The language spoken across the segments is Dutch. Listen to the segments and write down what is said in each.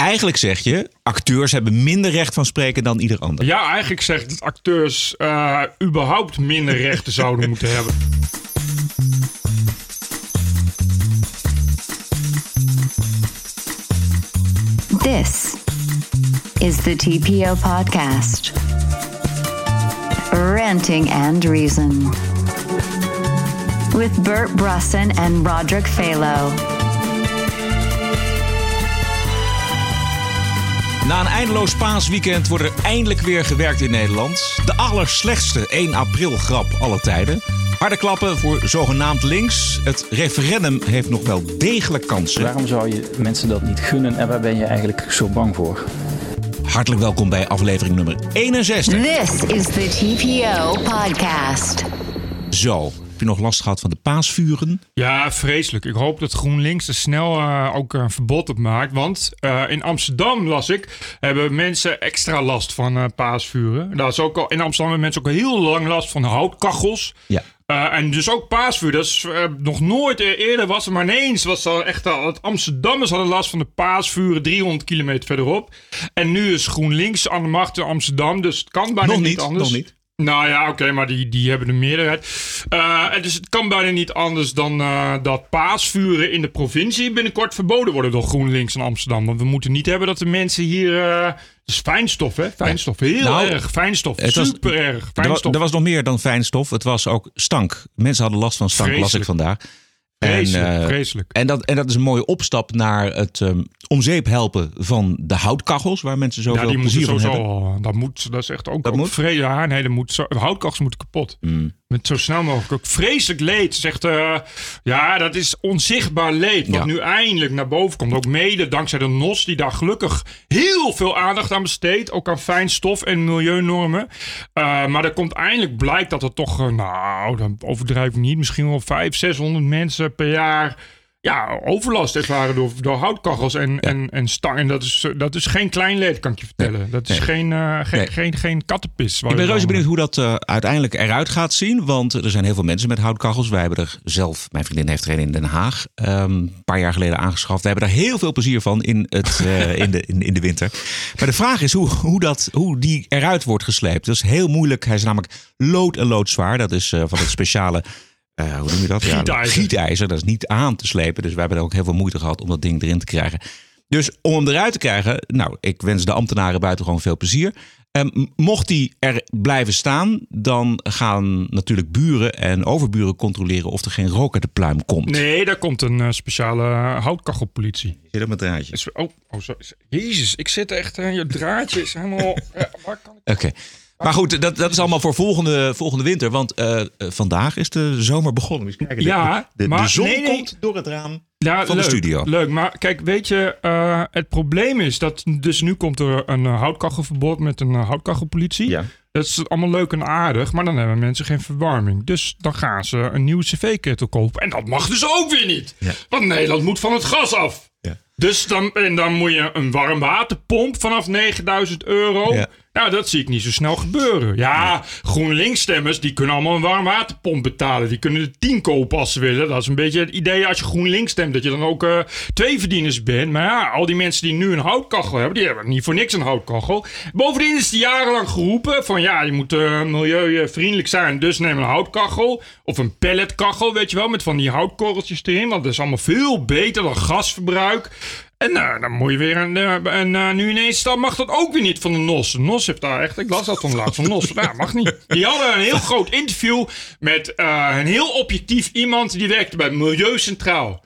eigenlijk zeg je, acteurs hebben minder recht van spreken dan ieder ander. Ja, eigenlijk zegt dat acteurs uh, überhaupt minder rechten zouden moeten hebben. This is the TPO podcast. Ranting and Reason. With Bert Brussen and Roderick Phalo. Na een eindeloos paasweekend wordt er eindelijk weer gewerkt in Nederland. De allerslechtste 1 april grap aller tijden. Harde klappen voor zogenaamd links. Het referendum heeft nog wel degelijk kansen. Waarom zou je mensen dat niet gunnen en waar ben je eigenlijk zo bang voor? Hartelijk welkom bij aflevering nummer 61. This is the TPO podcast. Zo, je nog last gehad van de paasvuren? Ja, vreselijk. Ik hoop dat GroenLinks er snel uh, ook een verbod op maakt. Want uh, in Amsterdam, las ik, hebben mensen extra last van uh, paasvuren. Dat is ook al, in Amsterdam hebben mensen ook heel lang last van houtkachels. Ja. Uh, en dus ook paasvuur. Dat is uh, nog nooit eerder was er, maar ineens was er echt al. Het Amsterdammers hadden last van de paasvuren 300 kilometer verderop. En nu is GroenLinks aan de macht in Amsterdam, dus het kan bijna nog niet, niet anders. Nog niet. Nou ja, oké, okay, maar die, die hebben de meerderheid. Uh, dus het kan bijna niet anders dan uh, dat paasvuren in de provincie binnenkort verboden worden door GroenLinks in Amsterdam. Want we moeten niet hebben dat de mensen hier. Uh, dus fijnstof, hè? Fijnstof. Heel Nou, erg. Fijnstof. Super erg. Er was, Fijnstof. er was nog meer dan fijnstof. Het was ook stank. Mensen hadden last van stank, las ik vandaag. Vreselijk, en, eh, vreselijk. En dat, en dat is een mooie opstap naar het ehm, om zeep helpen van de houtkachels, waar mensen zoveel Ja, die moeten plezier van sowieso. hebben. Dat moet, dat is echt ook. Dat ook moet? ja, nee, dat moet. Houtkachels moeten kapot. Mm. Met zo snel mogelijk. Ook vreselijk leed. Zegt, eh, ja, dat is onzichtbaar leed. Wat Ja. nu eindelijk naar boven komt. Ook mede dankzij de NOS, die daar gelukkig heel veel aandacht aan besteedt. Ook aan fijnstof en milieunormen. Eh, maar er komt eindelijk blijkt dat er toch, eh, nou, dan overdrijf ik niet, misschien wel 500, 600 mensen per jaar. Ja, overlast ervaren door, door houtkachels en, en, en stang. En dat is, eh, dat is geen klein leed, kan ik je vertellen. Dat is Nee. geen, eh, geen, Nee. geen, geen kattenpis. Ik ben reuze benieuwd hoe dat eh, uiteindelijk eruit gaat zien. Want er zijn heel veel mensen met houtkachels. Wij hebben er zelf, mijn vriendin heeft er een in Den Haag, ehm, een paar jaar geleden aangeschaft. We hebben daar heel veel plezier van in, het, eh, in, de, in, in de winter. Maar de vraag is hoe, hoe, dat, hoe die eruit wordt gesleept. Dat is heel moeilijk. Hij is namelijk lood en loodzwaar. Dat is eh, van het speciale, eh, hoe noem je dat? Ja, Gietijzer. Dat is niet aan te slepen. Dus wij hebben er ook heel veel moeite gehad om dat ding erin te krijgen. Dus om hem eruit te krijgen, nou, ik wens de ambtenaren buiten gewoon veel plezier. Ehm, mocht die er blijven staan, dan gaan natuurlijk buren en overburen controleren of er geen rook uit de pluim komt. Nee, daar komt een eh, speciale houtkachelpolitie. Zit dat met draadje? Oh, oh sorry. Jezus, ik zit echt... eh, je draadje is helemaal... ja, waar kan ik... Oké. Maar goed, dat, dat is allemaal voor volgende, volgende winter. Want eh, eh, vandaag is de zomer begonnen. De- Ja, de, de, maar- zon nee, nee. komt door het raam. Ja, Van de leuk, studio. Leuk, maar kijk, weet je, eh, het probleem is dat... Dus nu komt er een houtkachelverbod met een houtkachelpolitie. Ja. Dat is allemaal leuk en aardig, maar dan hebben mensen geen verwarming. Dus dan gaan ze een nieuwe cv-ketel kopen. En dat mag dus ook weer niet. Ja. Want Nederland moet van het gas af. Ja. Dus dan, en dan moet je een warmwaterpomp vanaf 9000 euro. Ja. Nou, dat zie ik niet zo snel gebeuren. Ja, GroenLinks-stemmers, die kunnen allemaal een warmwaterpomp betalen. Die kunnen er 10 kopen als ze willen. Dat is een beetje het idee als je GroenLinks stemt, dat je dan ook eh, twee verdieners bent. Maar ja, al die mensen die nu een houtkachel hebben, die hebben niet voor niks een houtkachel. Bovendien is het jarenlang geroepen van ja, je moet eh, milieuvriendelijk zijn, dus neem een houtkachel. Of een pelletkachel, weet je wel, met van die houtkorreltjes erin. Want dat is allemaal veel beter dan gasverbruik. En nou, dan moet je weer een. eh, en eh, nu ineens dan mag dat ook weer niet van de NOS. De NOS heeft daar echt. Ik las dat van laatst van NOS. Nou, mag niet. Die hadden een heel groot interview met een heel objectief iemand die werkte bij Milieucentraal.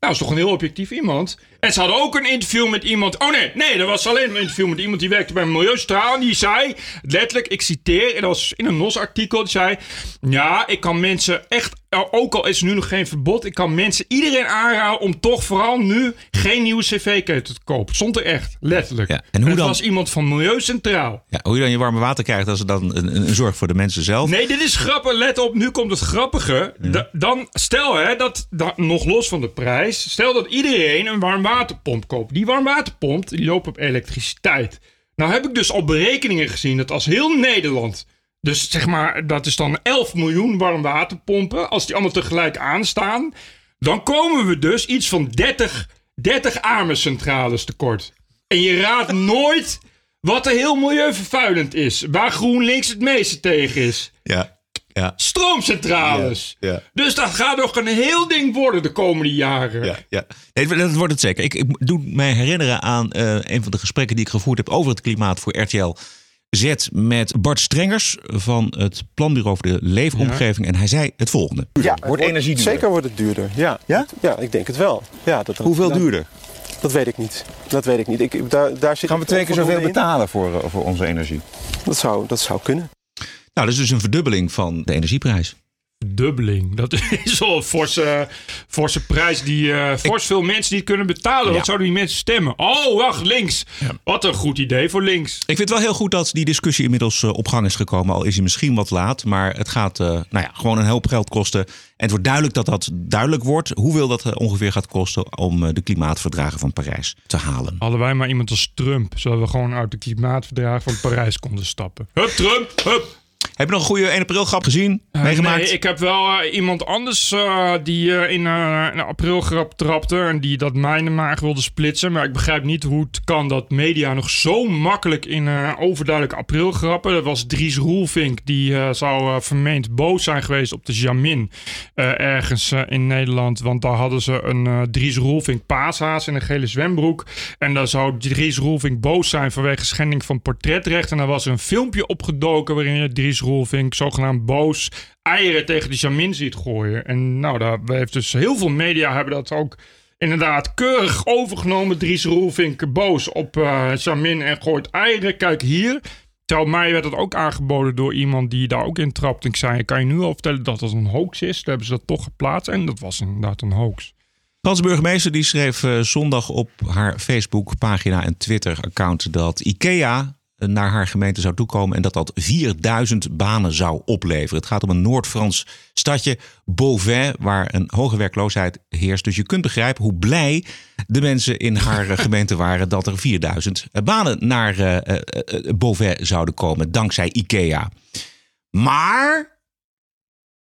Nou, is toch een heel objectief iemand. En ze hadden ook een interview met iemand. Oh nee, nee, er was alleen een interview met iemand die werkte bij Milieustraal. En die zei, letterlijk, ik citeer, en dat was in een NOS-artikel. Die zei: Ja, ik kan mensen echt, ook al is er nu nog geen verbod, ik kan mensen iedereen aanraden om toch vooral nu geen nieuwe cv-keten te kopen. Stond er echt, letterlijk. Ja, en hoe het dan? was iemand van Milieucentraal. Ja, hoe je dan je warme water krijgt, dat is dan een, een, zorg voor de mensen zelf. Nee, dit is grappig. Let op, nu komt het grappige. Da- dan stel hè, dat, dat, nog los van de prijs, stel dat iedereen een warmwaterpomp koopt. Die warmwaterpomp die loopt op elektriciteit. Nou heb ik dus al berekeningen gezien dat als heel Nederland, dus zeg maar, dat is dan 11 miljoen warmwaterpompen, als die allemaal tegelijk aanstaan, dan komen we dus iets van 30, 30 armencentrales tekort. En je raadt nooit wat er heel milieuvervuilend is. Waar GroenLinks het meeste tegen is. Ja, ja, Stroomcentrales. ja. Dus dat gaat nog een heel ding worden de komende jaren. Ja, ja. Nee, dat wordt het zeker. Ik, ik doe mij herinneren aan eh, een van de gesprekken die ik gevoerd heb over het klimaat voor RTL Z met Bart Strengers van het Planbureau voor de Leefomgeving. En hij zei het volgende. Ja, Wordt energie duurder? Zeker wordt het duurder, ja. Ja? Ja, ik denk het wel. Ja, dat, Hoeveel dat, duurder? Dat weet ik niet. Dat weet ik niet. Ik, daar, daar zit Gaan we twee keer zoveel in. betalen voor, eh, voor onze energie? Dat zou, dat zou kunnen. Nou, dat is dus een verdubbeling van de energieprijs. Dubbeling. Dat is al een forse, forse prijs die fors veel mensen niet kunnen betalen. Ja. Wat zouden die mensen stemmen? Oh, wacht, links. Wat een goed idee voor links. Ik vind het wel heel goed dat die discussie inmiddels eh, op gang is gekomen. Al is hij misschien wat laat. Maar het gaat eh, nou ja, gewoon een hoop geld kosten. En het wordt duidelijk dat dat duidelijk wordt. Hoeveel dat ongeveer gaat kosten om de klimaatverdragen van Parijs te halen. Hadden wij maar iemand als Trump, zodat we gewoon uit de klimaatverdragen van Parijs konden stappen. Hup, Trump, hup. Heb je nog een goede 1 april grap gezien? Eh, meegemaakt? Nee, ik heb wel eh, iemand anders eh, die in een aprilgrap trapte en die dat mijne maag wilde splitsen. Maar ik begrijp niet hoe het kan dat media nog zo makkelijk in overduidelijke aprilgrappen. Dat was Dries Roelvink, die zou vermeend boos zijn geweest op de Jamin ergens in Nederland. Want daar hadden ze een Dries Roelvink paashaas in een gele zwembroek. En daar zou Dries Roelvink boos zijn vanwege schending van portretrecht. En daar was een filmpje opgedoken waarin je Dries Roelvink zogenaamd boos eieren tegen de Jamin ziet gooien. En nou, daar heeft dus heel veel media hebben dat ook inderdaad keurig overgenomen. Dries Roelvink boos op eh Jamin en gooit eieren. Kijk hier. Terwijl mij werd het ook aangeboden door iemand die daar ook in trapt. Ik zei, kan je nu al vertellen dat het een hoax is? Toen hebben ze dat toch geplaatst en dat was inderdaad een hoax. Franse burgemeester die schreef eh, zondag op haar Facebook-pagina en Twitter-account dat IKEA naar haar gemeente zou toekomen en dat dat 4000 banen zou opleveren. Het gaat om een Noord-Frans stadje, Beauvais, waar een hoge werkloosheid heerst. Dus je kunt begrijpen hoe blij de mensen in haar eh, gemeente waren dat er 4000 banen naar eh, eh, eh, Beauvais zouden komen, dankzij IKEA. Maar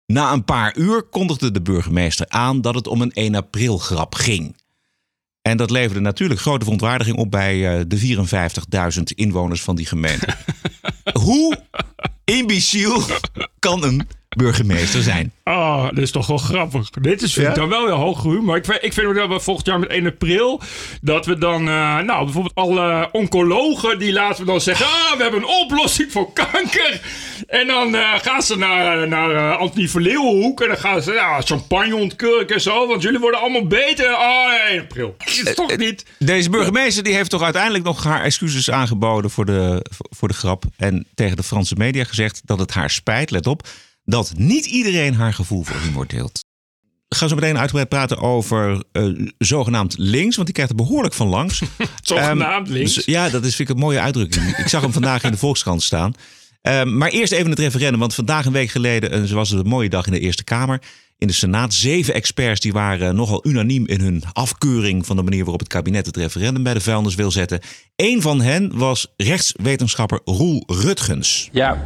na een paar uur kondigde de burgemeester aan dat het om een 1 april grap ging. En dat leverde natuurlijk grote verontwaardiging op bij eh, de 54.000 inwoners van die gemeente. Hoe imbeciel kan een burgemeester zijn? Ah, dit is toch wel grappig. Dit is vind ik Ja? dan wel weer hoge humor. Ik vind, ik vind ook dat we volgend jaar met 1 april... dat we dan, eh, nou, bijvoorbeeld alle oncologen... die laten we dan zeggen... ah, we hebben een oplossing voor kanker. En dan eh, gaan ze naar, naar eh, Anthony van Leeuwenhoek... en dan gaan ze ja, champagne ontkurken en zo... want jullie worden allemaal beter. Ah, 1 april. Dat is toch niet... Deze burgemeester die heeft toch uiteindelijk nog haar excuses aangeboden voor de, voor de grap. En tegen de Franse media gezegd dat het haar spijt, let op, dat niet iedereen haar gevoel voor humor deelt. Ik ga zo meteen uitgebreid praten over eh, zogenaamd links, want die krijgt er behoorlijk van langs. Zogenaamd Ehm, links. dus ja, dat is vind ik een mooie uitdrukking. Ik zag hem vandaag in de Volkskrant staan. Ehm, maar eerst even het referendum, want vandaag een week geleden eh, was het een mooie dag in de Eerste Kamer. In de Senaat, zeven experts die waren nogal unaniem in hun afkeuring van de manier waarop het kabinet het referendum bij de vuilnis wil zetten. Eén van hen was rechtswetenschapper Roel Rutgens. Ja,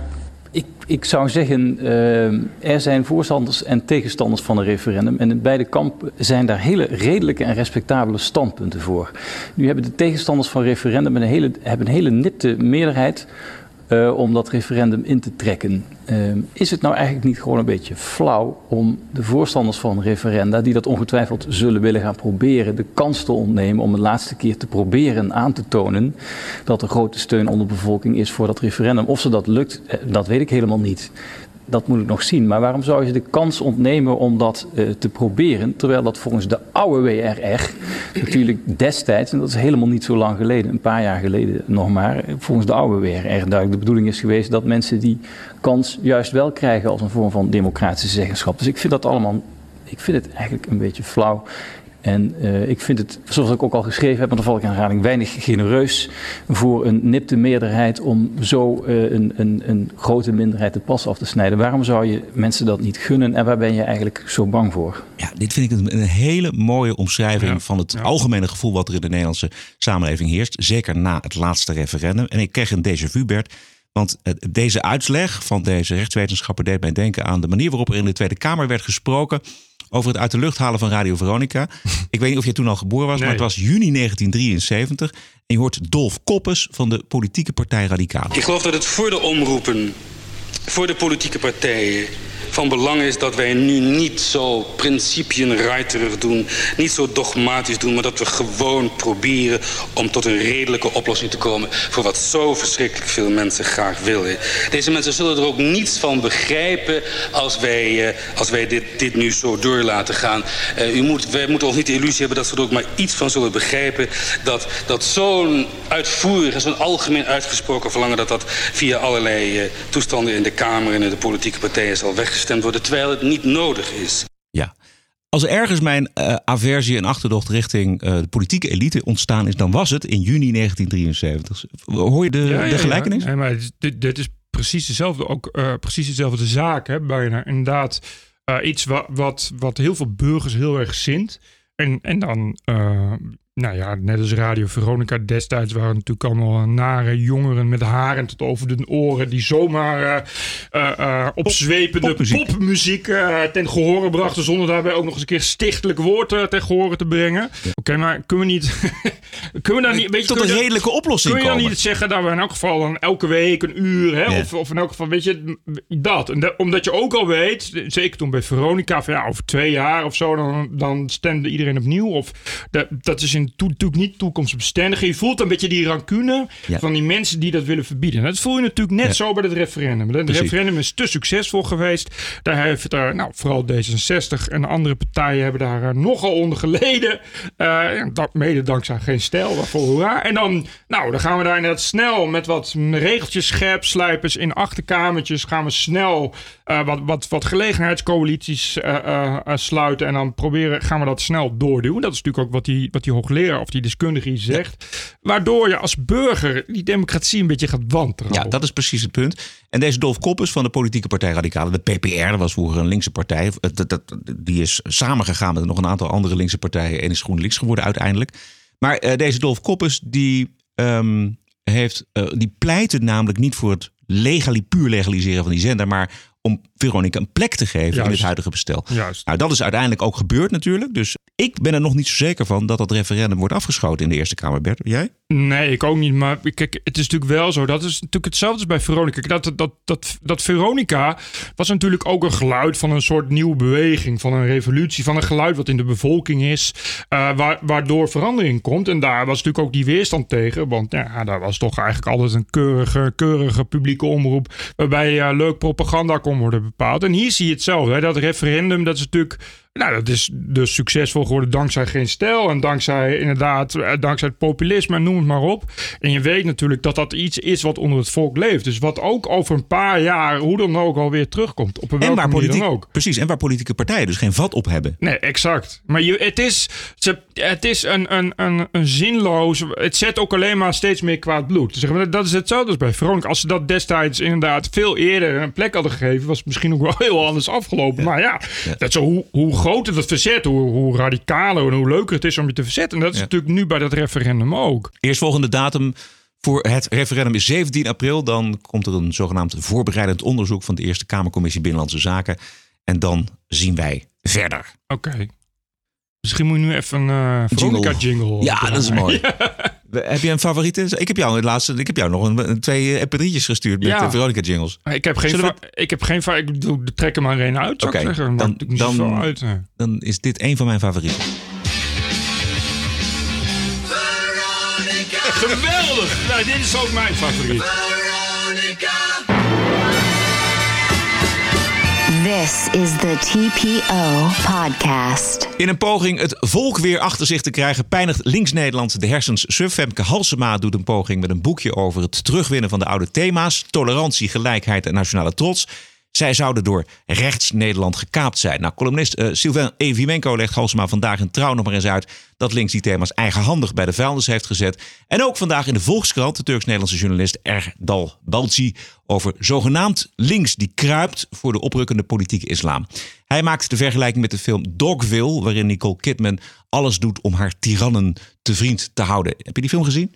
ik, ik zou zeggen, eh, er zijn voorstanders en tegenstanders van een referendum. En in beide kampen zijn daar hele redelijke en respectabele standpunten voor. Nu hebben de tegenstanders van referendum een hele, hebben een hele nipte meerderheid eh, om dat referendum in te trekken. Eh, is het nou eigenlijk niet gewoon een beetje flauw om de voorstanders van referenda, die dat ongetwijfeld zullen willen gaan proberen, de kans te ontnemen om de laatste keer te proberen aan te tonen dat er grote steun onder de bevolking is voor dat referendum? Of ze dat lukt, eh, dat weet ik helemaal niet. Dat moet ik nog zien. Maar waarom zou je de kans ontnemen om dat eh, te proberen? Terwijl dat volgens de oude WRR natuurlijk destijds, en dat is helemaal niet zo lang geleden, een paar jaar geleden nog maar, volgens de oude WRR duidelijk de bedoeling is geweest dat mensen die kans juist wel krijgen als een vorm van democratische zeggenschap. Dus ik vind dat allemaal, ik vind het eigenlijk een beetje flauw. En eh, ik vind het, zoals ik ook al geschreven heb, maar dan val ik aan herhaling, weinig genereus voor een nipte meerderheid om zo eh, een, een, een grote minderheid de pas af te snijden. Waarom zou je mensen dat niet gunnen en waar ben je eigenlijk zo bang voor? Ja, dit vind ik een, een hele mooie omschrijving Ja, van het ja. algemene gevoel wat er in de Nederlandse samenleving heerst. Zeker na het laatste referendum. En ik kreeg een déjà vu, Bert. Want eh, deze uitleg van deze rechtswetenschapper deed mij denken aan de manier waarop er in de Tweede Kamer werd gesproken over het uit de lucht halen van Radio Veronica. Ik weet niet of je toen al geboren was, maar het was juni 1973. En je hoort Dolf Koppes van de politieke partij Radicalen. Ik geloof dat het voor de omroepen, voor de politieke partijen van belang is dat wij nu niet zo principienreiterig doen, niet zo dogmatisch doen, maar dat we gewoon proberen om tot een redelijke oplossing te komen voor wat zo verschrikkelijk veel mensen graag willen. Deze mensen zullen er ook niets van begrijpen als wij, eh, als wij dit, dit nu zo door laten gaan. Eh, u moet, wij moeten ons niet de illusie hebben dat ze er ook maar iets van zullen begrijpen dat, dat zo'n uitvoerig en zo'n algemeen uitgesproken verlangen dat dat via allerlei eh, toestanden in de Kamer en in de politieke partijen zal weggestemd worden, terwijl het niet nodig is. Ja. Als er ergens mijn eh, aversie en achterdocht richting eh, de politieke elite ontstaan is, dan was het in juni 1973. Hoor je de, Ja, ja, de gelijkenis? Ja. Nee, maar dit, dit- is precies dezelfde, ook eh, precies dezelfde zaak, hè, bijna. Inderdaad, eh, iets wat, wat, wat heel veel burgers heel erg zint. En, en dan, eh, nou ja, net als Radio Veronica destijds waren natuurlijk allemaal nare jongeren met haren tot over de oren. Die zomaar eh, eh, eh, opzwepende popmuziek. popmuziek eh, ten gehore brachten. Zonder daarbij ook nog eens een keer stichtelijk woord eh, ten gehore te brengen. Oké, maar kunnen we niet... kunnen we dan niet... Weet Tot een redelijke oplossing Kun je dan niet zeggen dat we in elk geval dan elke week een uur, hè, of, of in elk geval, weet je, dat. En omdat je ook al weet, zeker toen bij Veronica, van ja, over twee jaar of zo, dan, dan stemde iedereen opnieuw. Of dat, dat is in natuurlijk niet toekomstbestendig. En je voelt een beetje die rancune Ja. van die mensen die dat willen verbieden. Dat voel je natuurlijk net Ja. zo bij het referendum. Het referendum is te succesvol geweest. Daar heeft er, nou, vooral D66 en andere partijen hebben daar eh, nogal onder geleden. Eh, dat mede dankzij geen stijl, waarvoor hoera. En dan, nou, dan gaan we daar inderdaad snel met wat regeltjes, scherpslijpers in achterkamertjes. Gaan we snel eh, wat, wat, wat gelegenheidscoalities eh, eh, sluiten. En dan proberen, gaan we dat snel doorduwen. Dat is natuurlijk ook wat die, wat die hoogleraar of die deskundige hier zegt. Waardoor je als burger die democratie een beetje gaat wantrouwen. Ja, dat is precies het punt. En deze Dolf Koppes van de politieke partij Radicalen, de PPR, dat was vroeger een linkse partij. Dat, dat, die is samengegaan met nog een aantal andere linkse partijen en is GroenLinks geworden uiteindelijk. Maar deze Dolf Koppes, die, ehm, heeft, die pleitte namelijk niet voor het legali, puur legaliseren van die zender, maar om Veronica een plek te geven in het huidige bestel. Juist. Nou, dat is uiteindelijk ook gebeurd natuurlijk. Dus ik ben er nog niet zo zeker van dat dat referendum wordt afgeschoten in de Eerste Kamer. Bert, jij? Nee, ik ook niet. Maar kijk, het is natuurlijk wel zo. Dat is natuurlijk hetzelfde als bij Veronica. Dat, dat, dat, dat Veronica was natuurlijk ook een geluid van een soort nieuwe beweging. Van een revolutie. Van een geluid wat in de bevolking is. eh, waar, waardoor verandering komt. En daar was natuurlijk ook die weerstand tegen. Want ja, daar was toch eigenlijk altijd een keurige, keurige publieke omroep. Waarbij eh, leuk propaganda kon worden bepaald. En hier zie je hetzelfde. Hè? Dat referendum, dat is natuurlijk... Nou, dat is dus succesvol geworden dankzij geen stijl. En dankzij inderdaad, eh, dankzij het populisme noem het maar op. En je weet natuurlijk dat dat iets is wat onder het volk leeft. Dus wat ook over een paar jaar, hoe dan ook, alweer terugkomt. Op een En waar, politiek, dan ook. precies, en waar politieke partijen dus geen vat op hebben. Nee, exact. Maar je, het is, het is een, een, een, een zinloos. Het zet ook alleen maar steeds meer kwaad bloed. Zeg maar, dat is hetzelfde als bij Veronica. Als ze dat destijds inderdaad veel eerder een plek hadden gegeven, was het misschien ook wel heel anders afgelopen. Maar ja, Dat is zo, hoe, hoe groter het verzet, hoe, hoe radicaler en hoe leuker het is om je te verzetten. En dat is Ja. natuurlijk nu bij dat referendum ook. Eerstvolgende datum voor het referendum is 17 april. Dan komt er een zogenaamd voorbereidend onderzoek van de Eerste Kamercommissie Binnenlandse Zaken. En dan zien wij verder. Oké. Misschien moet je nu even een eh Veronica jingle. Ja, dat is mooi. Heb je een favoriete? Ik heb jou het laatste. Ik heb jou nog een, een- twee mp3'tjes gestuurd met Ja. de Veronica jingles. Ik heb geen, ik heb geen, ik bedoel, trek er maar één uit, zou Oké, ik zeggen. dan- uit. Dan is dit een van mijn favorieten. Geweldig! Nou, dit is ook mijn favoriet. This is the TPO podcast. In een poging het volk weer achter zich te krijgen, pijnigt Links-Nederland de hersens. Suf Femke Halsema doet een poging met een boekje over het terugwinnen van de oude thema's: tolerantie, gelijkheid en nationale trots. Zij zouden door rechts-Nederland gekaapt zijn. Nou, columnist eh, Sylvain Evimenko legt Halsema vandaag in Trouw nog maar eens uit dat links die thema's eigenhandig bij de vuilnis heeft gezet. En ook vandaag in de Volkskrant de Turks-Nederlandse journalist Erdal Balci over zogenaamd links die kruipt voor de oprukkende politieke islam. Hij maakt de vergelijking met de film Dogville, waarin Nicole Kidman alles doet om haar tirannen te vriend te houden. Heb je die film gezien?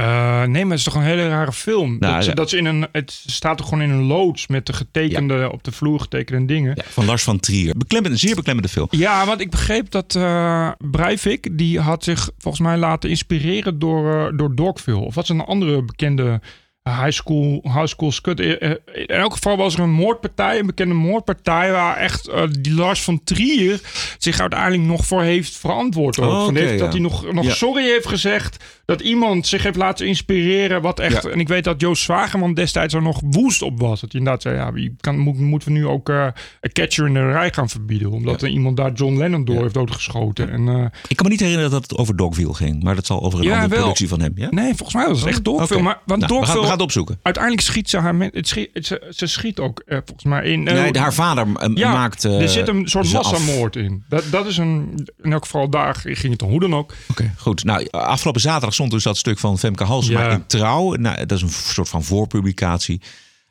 Eh, nee, maar het is toch een hele rare film. Nou, dat, ze, ja. dat ze in een, het staat toch gewoon in een loods met de getekende, op de vloer getekende dingen. Ja, van Lars van Trier. Beklemmend, een zeer beklemmende film. Ja, want ik begreep dat eh Breivik, die had zich volgens mij laten inspireren door, eh, door Dogville. Of wat is een andere bekende high school, high school scud. Eh, eh, In elk geval was er een moordpartij, een bekende moordpartij, waar echt eh, die Lars van Trier zich uiteindelijk nog voor heeft verantwoord. Ook. Oh, heeft, Dat ja. hij nog, nog Ja. sorry heeft gezegd. Dat iemand zich heeft laten inspireren. Wat echt. Ja. En ik weet dat Joost Zwageman destijds er nog woest op was. Dat hij inderdaad zei: ja, wie kan, moet, moeten we nu ook eh een catcher in de rij gaan verbieden? Omdat er iemand daar John Lennon door heeft doodgeschoten. En, eh, Ik kan me niet herinneren dat het over Dogville ging. Maar dat zal over een Ja, andere wel. productie van hem. Ja? nee, volgens mij was het echt Dogville. Maar, want Nou, Dogville, het opzoeken. uiteindelijk schiet ze haar. men- Het schiet, het- ze, ze schiet ook eh, volgens mij in. eh, nee, haar vader eh, ja, maakt. eh, er zit een soort af. massamoord in. Dat, dat is een. In elk geval daar ging het om. Hoe dan ook. Oké, goed. Nou, afgelopen zaterdag stond dus dat stuk van Femke Halsema Ja. in Trouw. Nou, dat is een soort van voorpublicatie.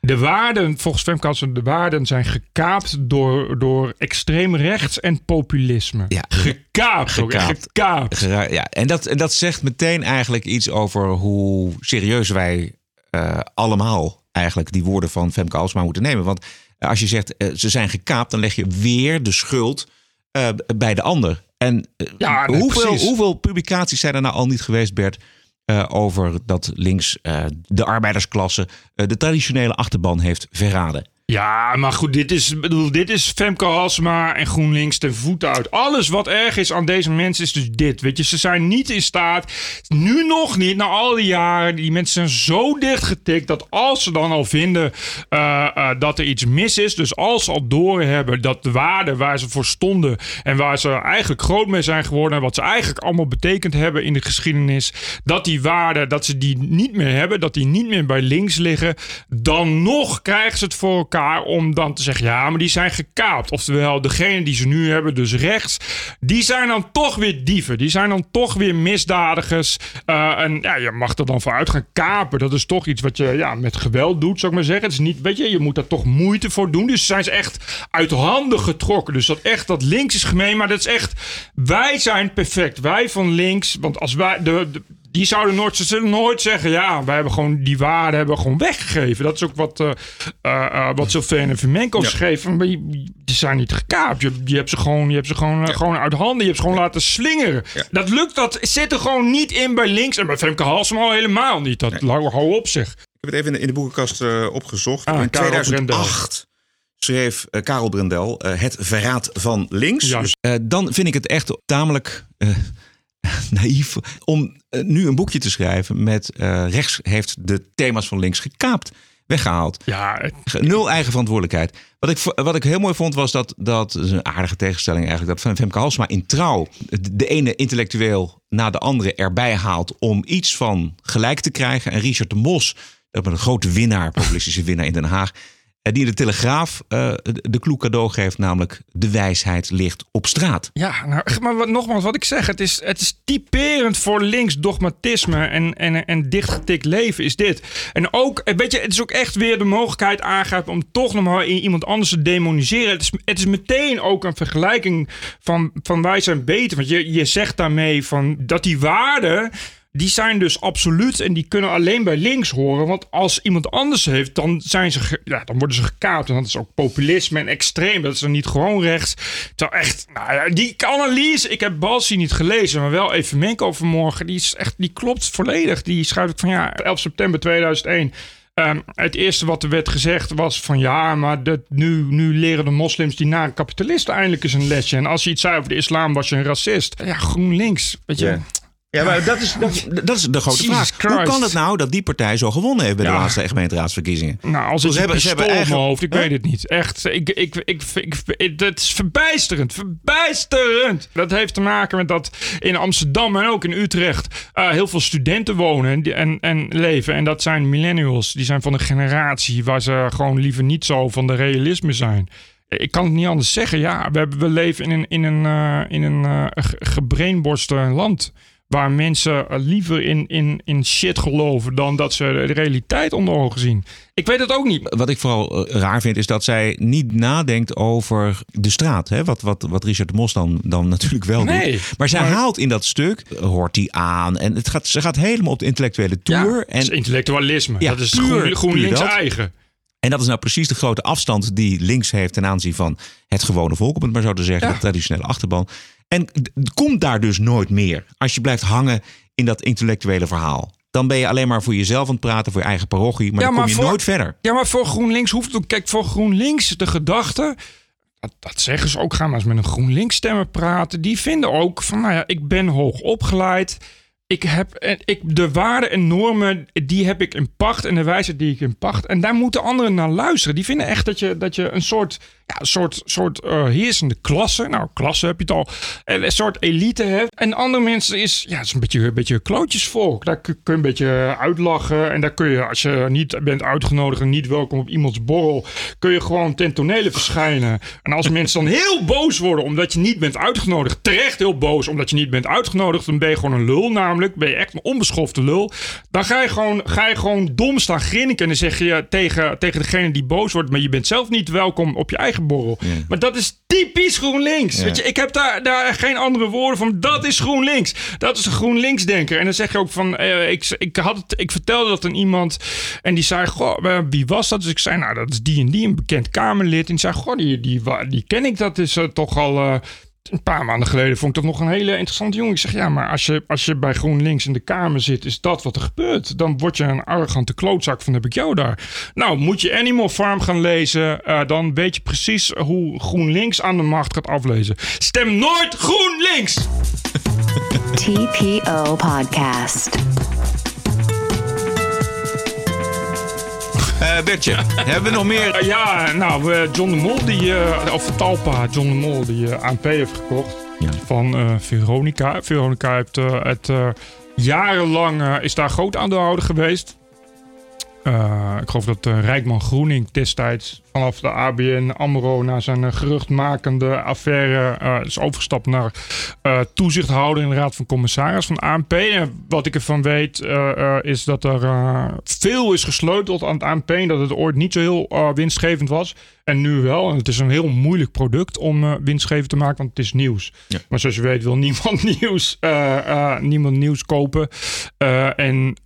De waarden, volgens Femke Halsema, de waarden zijn gekaapt door, door extreem rechts en populisme. Ja. gekaapt. Gekaapt. Ja, en dat, en dat zegt meteen eigenlijk iets over hoe serieus wij eh, allemaal eigenlijk die woorden van Femke Halsema moeten nemen. Want als je zegt eh, ze zijn gekaapt, dan leg je weer de schuld eh, bij de ander. En eh, Ja, nee, hoeveel, hoeveel publicaties zijn er nou al niet geweest, Bert? eh, over dat links eh, de arbeidersklasse eh, de traditionele achterban heeft verraden. Ja, maar goed, dit is, bedoel, dit is Femke Halsema en GroenLinks ten voet uit. Alles wat erg is aan deze mensen is dus dit. Weet je, ze zijn niet in staat, nu nog niet, na al die jaren, die mensen zijn zo dichtgetikt dat als ze dan al vinden eh, eh, dat er iets mis is, dus als ze al doorhebben dat de waarden waar ze voor stonden en waar ze eigenlijk groot mee zijn geworden en wat ze eigenlijk allemaal betekend hebben in de geschiedenis, dat die waarden, dat ze die niet meer hebben, dat die niet meer bij links liggen, dan nog krijgen ze het voor elkaar om dan te zeggen, ja, maar die zijn gekaapt. Oftewel, degene die ze nu hebben, dus rechts, die zijn dan toch weer dieven. Die zijn dan toch weer misdadigers. Eh, en ja, je mag er dan vooruit gaan kapen. Dat is toch iets wat je ja, met geweld doet, zou ik maar zeggen. Het is niet, weet je, je moet daar toch moeite voor doen. Dus zijn ze echt uit handen getrokken. Dus dat echt, dat links is gemeen, maar dat is echt, wij zijn perfect. Wij van links, want als wij, de, de- die zouden nooit, ze zullen nooit zeggen, ja, wij hebben gewoon die waarden hebben gewoon weggegeven. Dat is ook wat, eh, wat Sylvain en Vermenko schreven. Maar die, die zijn niet gekaapt. Je, je hebt ze gewoon, je hebt ze gewoon, gewoon uit handen. Je hebt ze gewoon laten slingeren. Dat lukt, dat zit er gewoon niet in bij links. En bij Femke Halsema al helemaal niet. Dat hou op zich. Ik heb het even in de, in de boekenkast opgezocht. Ah, in Karel 2008 schreef Karel Brendel Het Verraad van Links. Dus, dan vind ik het echt tamelijk naïef om eh, nu een boekje te schrijven met eh, rechts heeft de thema's van links gekaapt, weggehaald. Ja, Nul eigen verantwoordelijkheid. Wat ik, wat ik heel mooi vond was dat, dat is een aardige tegenstelling eigenlijk, dat Fem- Femke Halsema in trouw de- ene intellectueel na de andere erbij haalt om iets van gelijk te krijgen. En Richard de Mos, dat een grote winnaar, populistische winnaar in Den Haag, die in de Telegraaf eh, de kloek cadeau geeft, namelijk de wijsheid ligt op straat. Ja, nou, maar nogmaals, wat ik zeg, het is, het is typerend voor links dogmatisme en, en, en dichtgetikt leven is dit. En ook, eh, weet je, het is ook echt weer de mogelijkheid aangrijpen om toch nog maar iemand anders te demoniseren. Het is, het is meteen ook een vergelijking van, van wij zijn beter. Want je, je zegt daarmee van dat die waarden, die zijn dus absoluut en die kunnen alleen bij links horen. Want als iemand anders heeft, dan, zijn ze ja, dan worden ze gekaapt. En dat is ook populisme en extreem. Dat is dan niet gewoon rechts. Terwijl echt, nou ja, die analyse, ik heb Balsi niet gelezen, maar wel even Menko vanmorgen. Die, is echt, die klopt volledig. Die schrijft ook van ja, 11 september 2001. Ehm, het eerste wat er werd gezegd was van ja, maar dat nu, nu leren de moslims die na kapitalisten eindelijk eens een lesje. En als je iets zei over de islam, was je een racist. Ja, GroenLinks, weet je. Ja, maar dat is, dat, is- dat is de grote Jesus vraag. Hoe kan het nou dat die partij zo gewonnen heeft bij de Ja. laatste gemeenteraadsverkiezingen? Nou, als Ze het hebben- ze hebben eigen- mijn hoofd. Ik Huh? weet het niet. Echt. Ik, ik, ik, ik, ik- het is verbijsterend. Verbijsterend. Dat heeft te maken met dat in Amsterdam en ook in Utrecht eh, heel veel studenten wonen en, en, en leven. En dat zijn millennials. Die zijn van de generatie waar ze gewoon liever niet zo van de realisme zijn. Ik kan het niet anders zeggen. Ja, we, hebben, we leven in een, in een, eh, in een gebrainborste land. Waar mensen liever in, in, in shit geloven dan dat ze de realiteit onder ogen zien. Ik weet het ook niet. Wat ik vooral eh, raar vind, is dat zij niet nadenkt over de straat. Hè? Wat, wat, wat Richard de Mos dan, dan natuurlijk wel Nee, doet. Maar zij maar- haalt in dat stuk, hoort die aan. En het gaat, ze gaat helemaal op de intellectuele tour. dat is en, intellectualisme. Ja, dat is puur- groen, puur GroenLinks eigen. en dat is nou precies de grote afstand die links heeft ten aanzien van het gewone volk, om het maar zo te zeggen. Ja. De traditionele achterban. En komt daar dus nooit meer. Als je blijft hangen in dat intellectuele verhaal. Dan ben je alleen maar voor jezelf aan het praten, voor je eigen parochie. Maar Ja, dan maar kom je voor- nooit verder. Ja, maar voor GroenLinks hoeft het ook. Kijk, voor GroenLinks de gedachte. Dat, dat zeggen ze ook. Ga maar eens met een GroenLinks stemmer praten. Die vinden ook van, nou ja, ik ben hoog opgeleid. Ik heb ik, de waarden en normen, die heb ik in pacht. En de wijsheid die ik in pacht. En daar moeten anderen naar luisteren. Die vinden echt dat je, dat je een soort, ja, een soort, soort eh, heersende klasse. Nou, klasse heb je het al. En Een soort elite hebt. En andere mensen is, ja, het is een beetje, een beetje klootjesvolk. Daar kun kun je een beetje uitlachen. En daar kun je, als je niet bent uitgenodigd en niet welkom op iemands borrel, kun je gewoon ten tonele verschijnen. En als mensen dan heel boos worden omdat je niet bent uitgenodigd, terecht heel boos omdat je niet bent uitgenodigd, dan ben je gewoon een lul namelijk. Ben je echt een onbeschofte lul. Dan ga je gewoon, ga je gewoon dom staan grinniken en dan zeg je tegen, tegen degene die boos wordt, maar je bent zelf niet welkom op je eigen borrel. Maar dat is typisch GroenLinks. Weet je, ik heb daar, daar geen andere woorden van. Dat is GroenLinks. Dat is een GroenLinks-denker. En dan zeg je ook van... eh, ik, ik, had het, ik vertelde dat aan iemand en die zei... Goh, eh, wie was dat? Dus ik zei, nou, dat is die en die, een bekend Kamerlid. En die zei, goh, die, die, die ken ik. Dat is eh, toch al... eh, een paar maanden geleden vond ik dat nog een hele interessante jongen. Ik zeg, ja, maar als je, als je bij GroenLinks in de Kamer zit, is dat wat er gebeurt. Dan word je een arrogante klootzak van heb ik jou daar. Nou, moet je Animal Farm gaan lezen, eh, dan weet je precies hoe GroenLinks aan de macht gaat aflezen. Stem nooit GroenLinks! TPO Podcast. Bertje, hebben we nog meer? Eh, ja, nou, eh, John de Mol, die, eh, of Talpa, John de Mol, die eh, ANP heeft gekocht Ja. van eh, Veronica. Veronica heeft eh, het eh, jarenlang eh, is daar groot aandeelhouder geweest. Eh, ik geloof dat eh, Rijkman Groening destijds vanaf de ABN AMRO na zijn eh, geruchtmakende affaire is overgestapt naar toezichthouder in de Raad van Commissaris van ANP. En wat ik ervan weet is dat er veel is gesleuteld aan het ANP. en Dat het ooit niet zo heel winstgevend was. En nu wel. En het is een heel moeilijk product om winstgevend te maken, want het is nieuws. Ja. Maar zoals je weet wil niemand nieuws, niemand nieuws kopen. En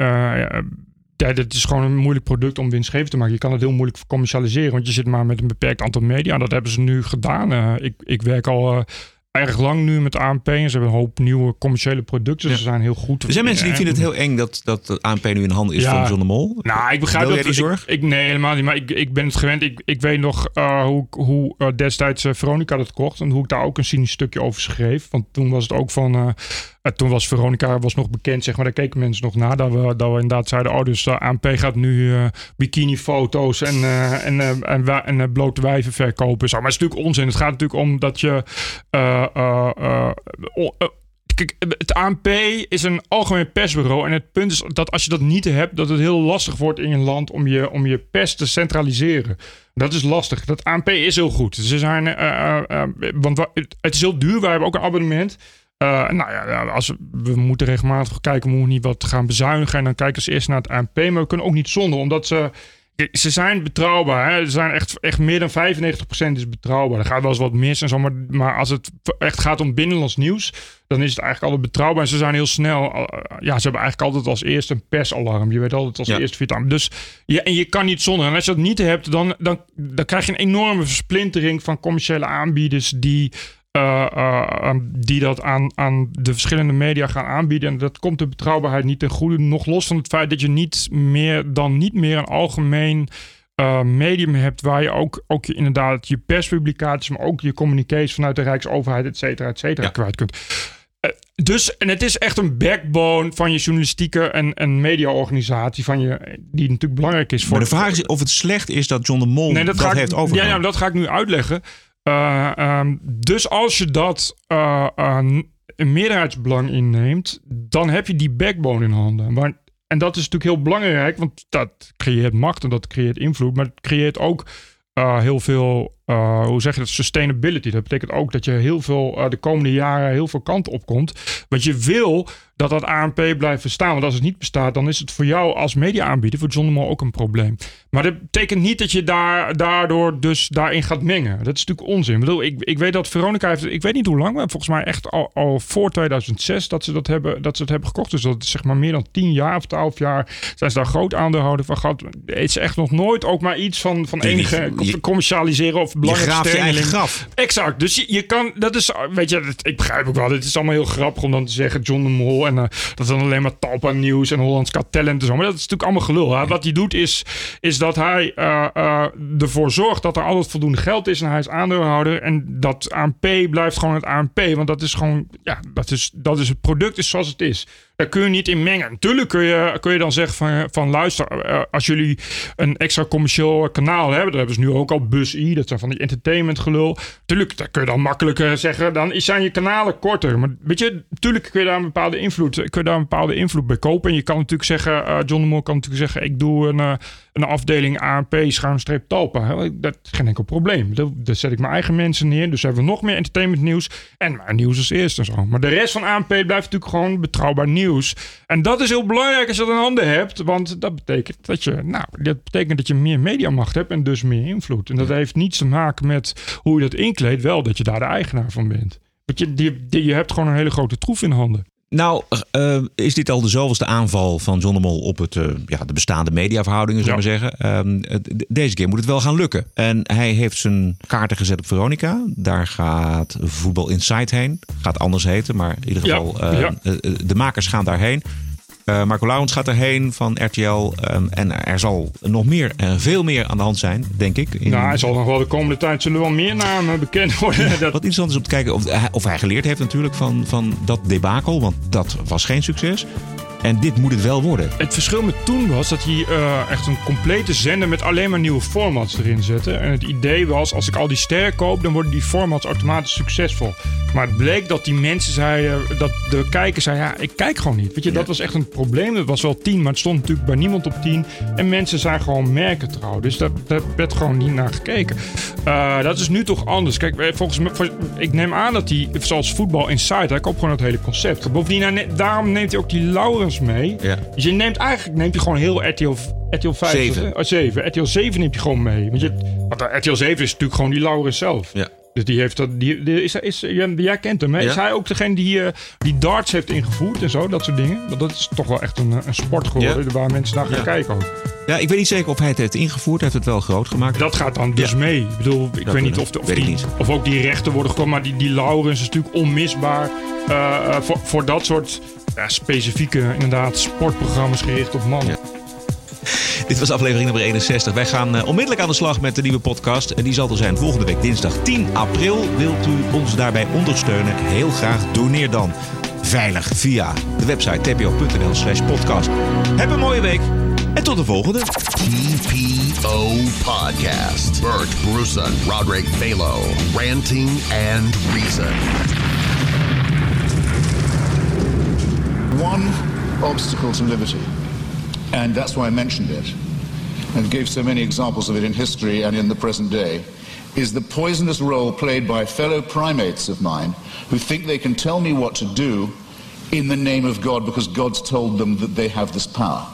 ja, dat is gewoon een moeilijk product om winstgevend te maken. Je kan het heel moeilijk commercialiseren, want je zit maar met een beperkt aantal media. Dat hebben ze nu gedaan. Eh, ik, ik werk al eh, erg lang nu met ANP en ze hebben een hoop nieuwe commerciële producten. Ja. Ze zijn heel goed. Er zijn mensen die vinden het heel eng dat, dat ANP nu in handen is Ja. van John de Mol. nou, ik begrijp dat. die zorg? Ik, nee, helemaal niet. Maar ik, ik ben het gewend. Ik, ik weet nog eh, hoe, hoe destijds Veronica dat kocht. En hoe ik daar ook een cynisch stukje over schreef. Want toen was het ook van... eh, eh, toen was Veronica was nog bekend, zeg maar. Daar keken mensen nog naar. Dat we, dat we inderdaad zeiden... Oh, dus de ANP gaat nu eh bikini-foto's en, eh, en, eh, en, eh, blote wijven verkopen. Zo. Maar het is natuurlijk onzin. Het gaat natuurlijk om dat je... eh, eh, eh, eh, Kijk, het ANP is een algemeen persbureau. En het punt is dat als je dat niet hebt, dat het heel lastig wordt in je land om je, om je pers te centraliseren. Dat is lastig. Dat ANP is heel goed. Ze zijn, eh, eh, eh, want wa- het het is heel duur. Wij hebben ook een abonnement. Eh, nou ja, als we, moeten regelmatig kijken, we moeten niet wat gaan bezuinigen. En dan kijken ze eerst naar het ANP. Maar we kunnen ook niet zonder, omdat ze. Ze zijn betrouwbaar. Hè? Ze zijn echt, echt meer dan 95% is betrouwbaar. Er gaat wel eens wat mis en zo. Maar, maar als het echt gaat om binnenlands nieuws, dan is het eigenlijk altijd betrouwbaar. En ze zijn heel snel. eh, Ja, ze hebben eigenlijk altijd als eerste een persalarm. Je weet altijd als Ja. eerste alarm. Dus ja, en je kan niet zonder. En als je dat niet hebt, dan, dan, dan krijg je een enorme versplintering van commerciële aanbieders die. Eh, eh, die dat aan, aan de verschillende media gaan aanbieden. En dat komt de betrouwbaarheid niet ten goede. Nog los van het feit dat je niet meer dan niet meer een algemeen eh, medium hebt waar je ook, ook je, inderdaad je perspublicaties, maar ook je communicaties vanuit de Rijksoverheid, et cetera, et cetera, Ja. kwijt kunt. Dus, en het is echt een backbone van je journalistieke en, en mediaorganisatie, van je, die natuurlijk belangrijk is voor Maar de vraag is of het slecht is dat John de Mol Nee, dat, dat, ga ik, heeft ja, overgenomen. ja, dat ga ik nu uitleggen. Eh, ehm, dus als je dat eh, eh, een meerderheidsbelang inneemt, dan heb je die backbone in handen. En dat is natuurlijk heel belangrijk, want dat creëert macht en dat creëert invloed, maar het creëert ook heel veel eh, hoe zeg je dat, sustainability. Dat betekent ook dat je heel veel uh, de komende jaren heel veel kanten op komt. Want je wil dat dat ANP blijft bestaan. Want als het niet bestaat, dan is het voor jou als media-aanbieder, voor John de Mol ook een probleem. Maar dat betekent niet dat je daar, daardoor dus daarin gaat mengen. Dat is natuurlijk onzin. Ik, bedoel, ik, ik weet dat Veronica heeft, ik weet niet hoe lang, maar volgens mij echt al, al voor 2006 dat ze dat hebben, dat ze het hebben gekocht. Dus dat is zeg maar meer dan 10 jaar of 12 jaar zijn ze daar groot aandeelhouder van gehad. Het is echt nog nooit ook maar iets van, van enige commercialiseren of belangrijk je eigen graf. Exact. Dus je, je kan, dat is, weet je, ik begrijp ook wel. Het is allemaal heel grappig om dan te zeggen John de Mol en uh, dat is dan alleen maar Talpa Nieuws en Hollands Got Talent en zo. Maar dat is natuurlijk allemaal gelul. Hè? Wat hij doet is, is dat hij uh, uh, ervoor zorgt dat er altijd voldoende geld is en hij is aandeelhouder. En dat ANP blijft gewoon het ANP. Want dat is gewoon, ja, dat is, dat is het product is zoals het is. Daar kun je niet in mengen. Natuurlijk kun je, kun je dan zeggen van, van luister, eh, als jullie een extra commercieel kanaal hebben, dat hebben ze nu ook al Bus I, dat zijn van die entertainment gelul. Tuurlijk, daar kun je dan makkelijker zeggen, dan zijn je kanalen korter. Maar weet je, natuurlijk kun je daar een bepaalde invloed, kun je daar een bepaalde invloed bij kopen. En je kan natuurlijk zeggen, uh, John de Mol kan natuurlijk zeggen, ik doe een, uh, een afdeling ANP schuinstreep Talpa. Dat is geen enkel probleem. Daar zet ik mijn eigen mensen neer. Dus hebben we nog meer entertainment nieuws. En mijn nieuws als eerste en zo. Maar de rest van ANP blijft natuurlijk gewoon betrouwbaar nieuws. En dat is heel belangrijk als je dat in handen hebt. Want dat betekent dat je, nou, dat betekent dat je meer mediamacht hebt en dus meer invloed. En dat heeft niets te maken met hoe je dat inkleedt. Wel dat je daar de eigenaar van bent. Want je, die, je hebt gewoon een hele grote troef in handen. Nou, uh, is dit al de zoveelste aanval van John de Mol op het, uh, ja, de bestaande mediaverhoudingen, zullen we ja. zeggen. Uh, deze keer moet het wel gaan lukken. En hij heeft zijn kaarten gezet op Veronica. Daar gaat Voetbal Insight heen. Gaat anders heten, maar in ieder geval, ja. Ja. de makers gaan daarheen. Uh, Marco Laurens gaat erheen van RTL. Um, en er zal nog meer, uh, veel meer aan de hand zijn, denk ik. In... Nou, hij zal nog wel de komende tijd zullen wel meer namen bekend worden. dat... Wat interessant is om te kijken of, of hij geleerd heeft natuurlijk van, van dat debakel. Want dat was geen succes. En dit moet het wel worden. Het verschil met toen was dat hij uh, echt een complete zender met alleen maar nieuwe formats erin zette. En het idee was, als ik al die sterren koop, dan worden die formats automatisch succesvol. Maar het bleek dat die mensen zeiden, dat de kijker zei, ja, ik kijk gewoon niet. Weet je, ja. dat was echt een probleem. Het was wel tien, maar het stond natuurlijk bij niemand op tien. En mensen zijn gewoon merkentrouw. Dus daar, daar werd gewoon niet naar gekeken. Uh, dat is nu toch anders. Kijk, volgens mij, ik neem aan dat hij, zoals Voetbal Insight, hij koopt gewoon het hele concept. Bovendien, daarom neemt hij ook die Laurens mee. Ja. Dus je neemt eigenlijk neemt je gewoon heel RTL, RTL 5. 7. Oh, 7. RTL 7 neemt je gewoon mee. Want, je, want RTL 7 is natuurlijk gewoon die Laurens zelf. Ja. Dus die heeft dat. Die, die is, is, jij kent hem. Hè? Ja. Is hij ook degene die, uh, die darts heeft ingevoerd en zo? Dat soort dingen. Want dat is toch wel echt een, een sport geworden ja. waar mensen naar gaan ja. kijken ook. Ja, ik weet niet zeker of hij het heeft ingevoerd. Hij heeft het wel groot gemaakt. Dat gaat dan dus mee. Ik bedoel, ik dat weet niet of, de, of, weet die, niet. of ook die rechten worden gekomen. Maar die, die Laurens is natuurlijk onmisbaar uh, voor, voor dat soort ja, specifieke inderdaad sportprogramma's gericht op mannen. Dit was aflevering nummer 61. Wij gaan uh, onmiddellijk aan de slag met de nieuwe podcast. En die zal er zijn volgende week dinsdag 10 april. Wilt u ons daarbij ondersteunen? Heel graag doneer dan. Veilig via de website tpo.nl slash podcast. Heb een mooie week en tot de volgende. TPO Podcast. Bert Brussen, Roderick Balo. Ranting and Reason. One obstacle to liberty. And that's why I mentioned it, and gave so many examples of it in history and in the present day, is the poisonous role played by fellow primates of mine who think they can tell me what to do in the name of God because God's told them that they have this power.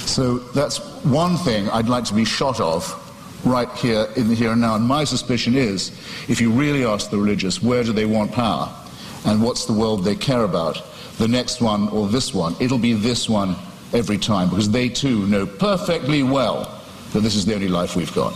So that's one thing I'd like to be shot of right here in the here and now. And my suspicion is if you really ask the religious where do they want power and what's the world they care about, the next one or this one, it'll be this one every time because they too know perfectly well that this is the only life we've got.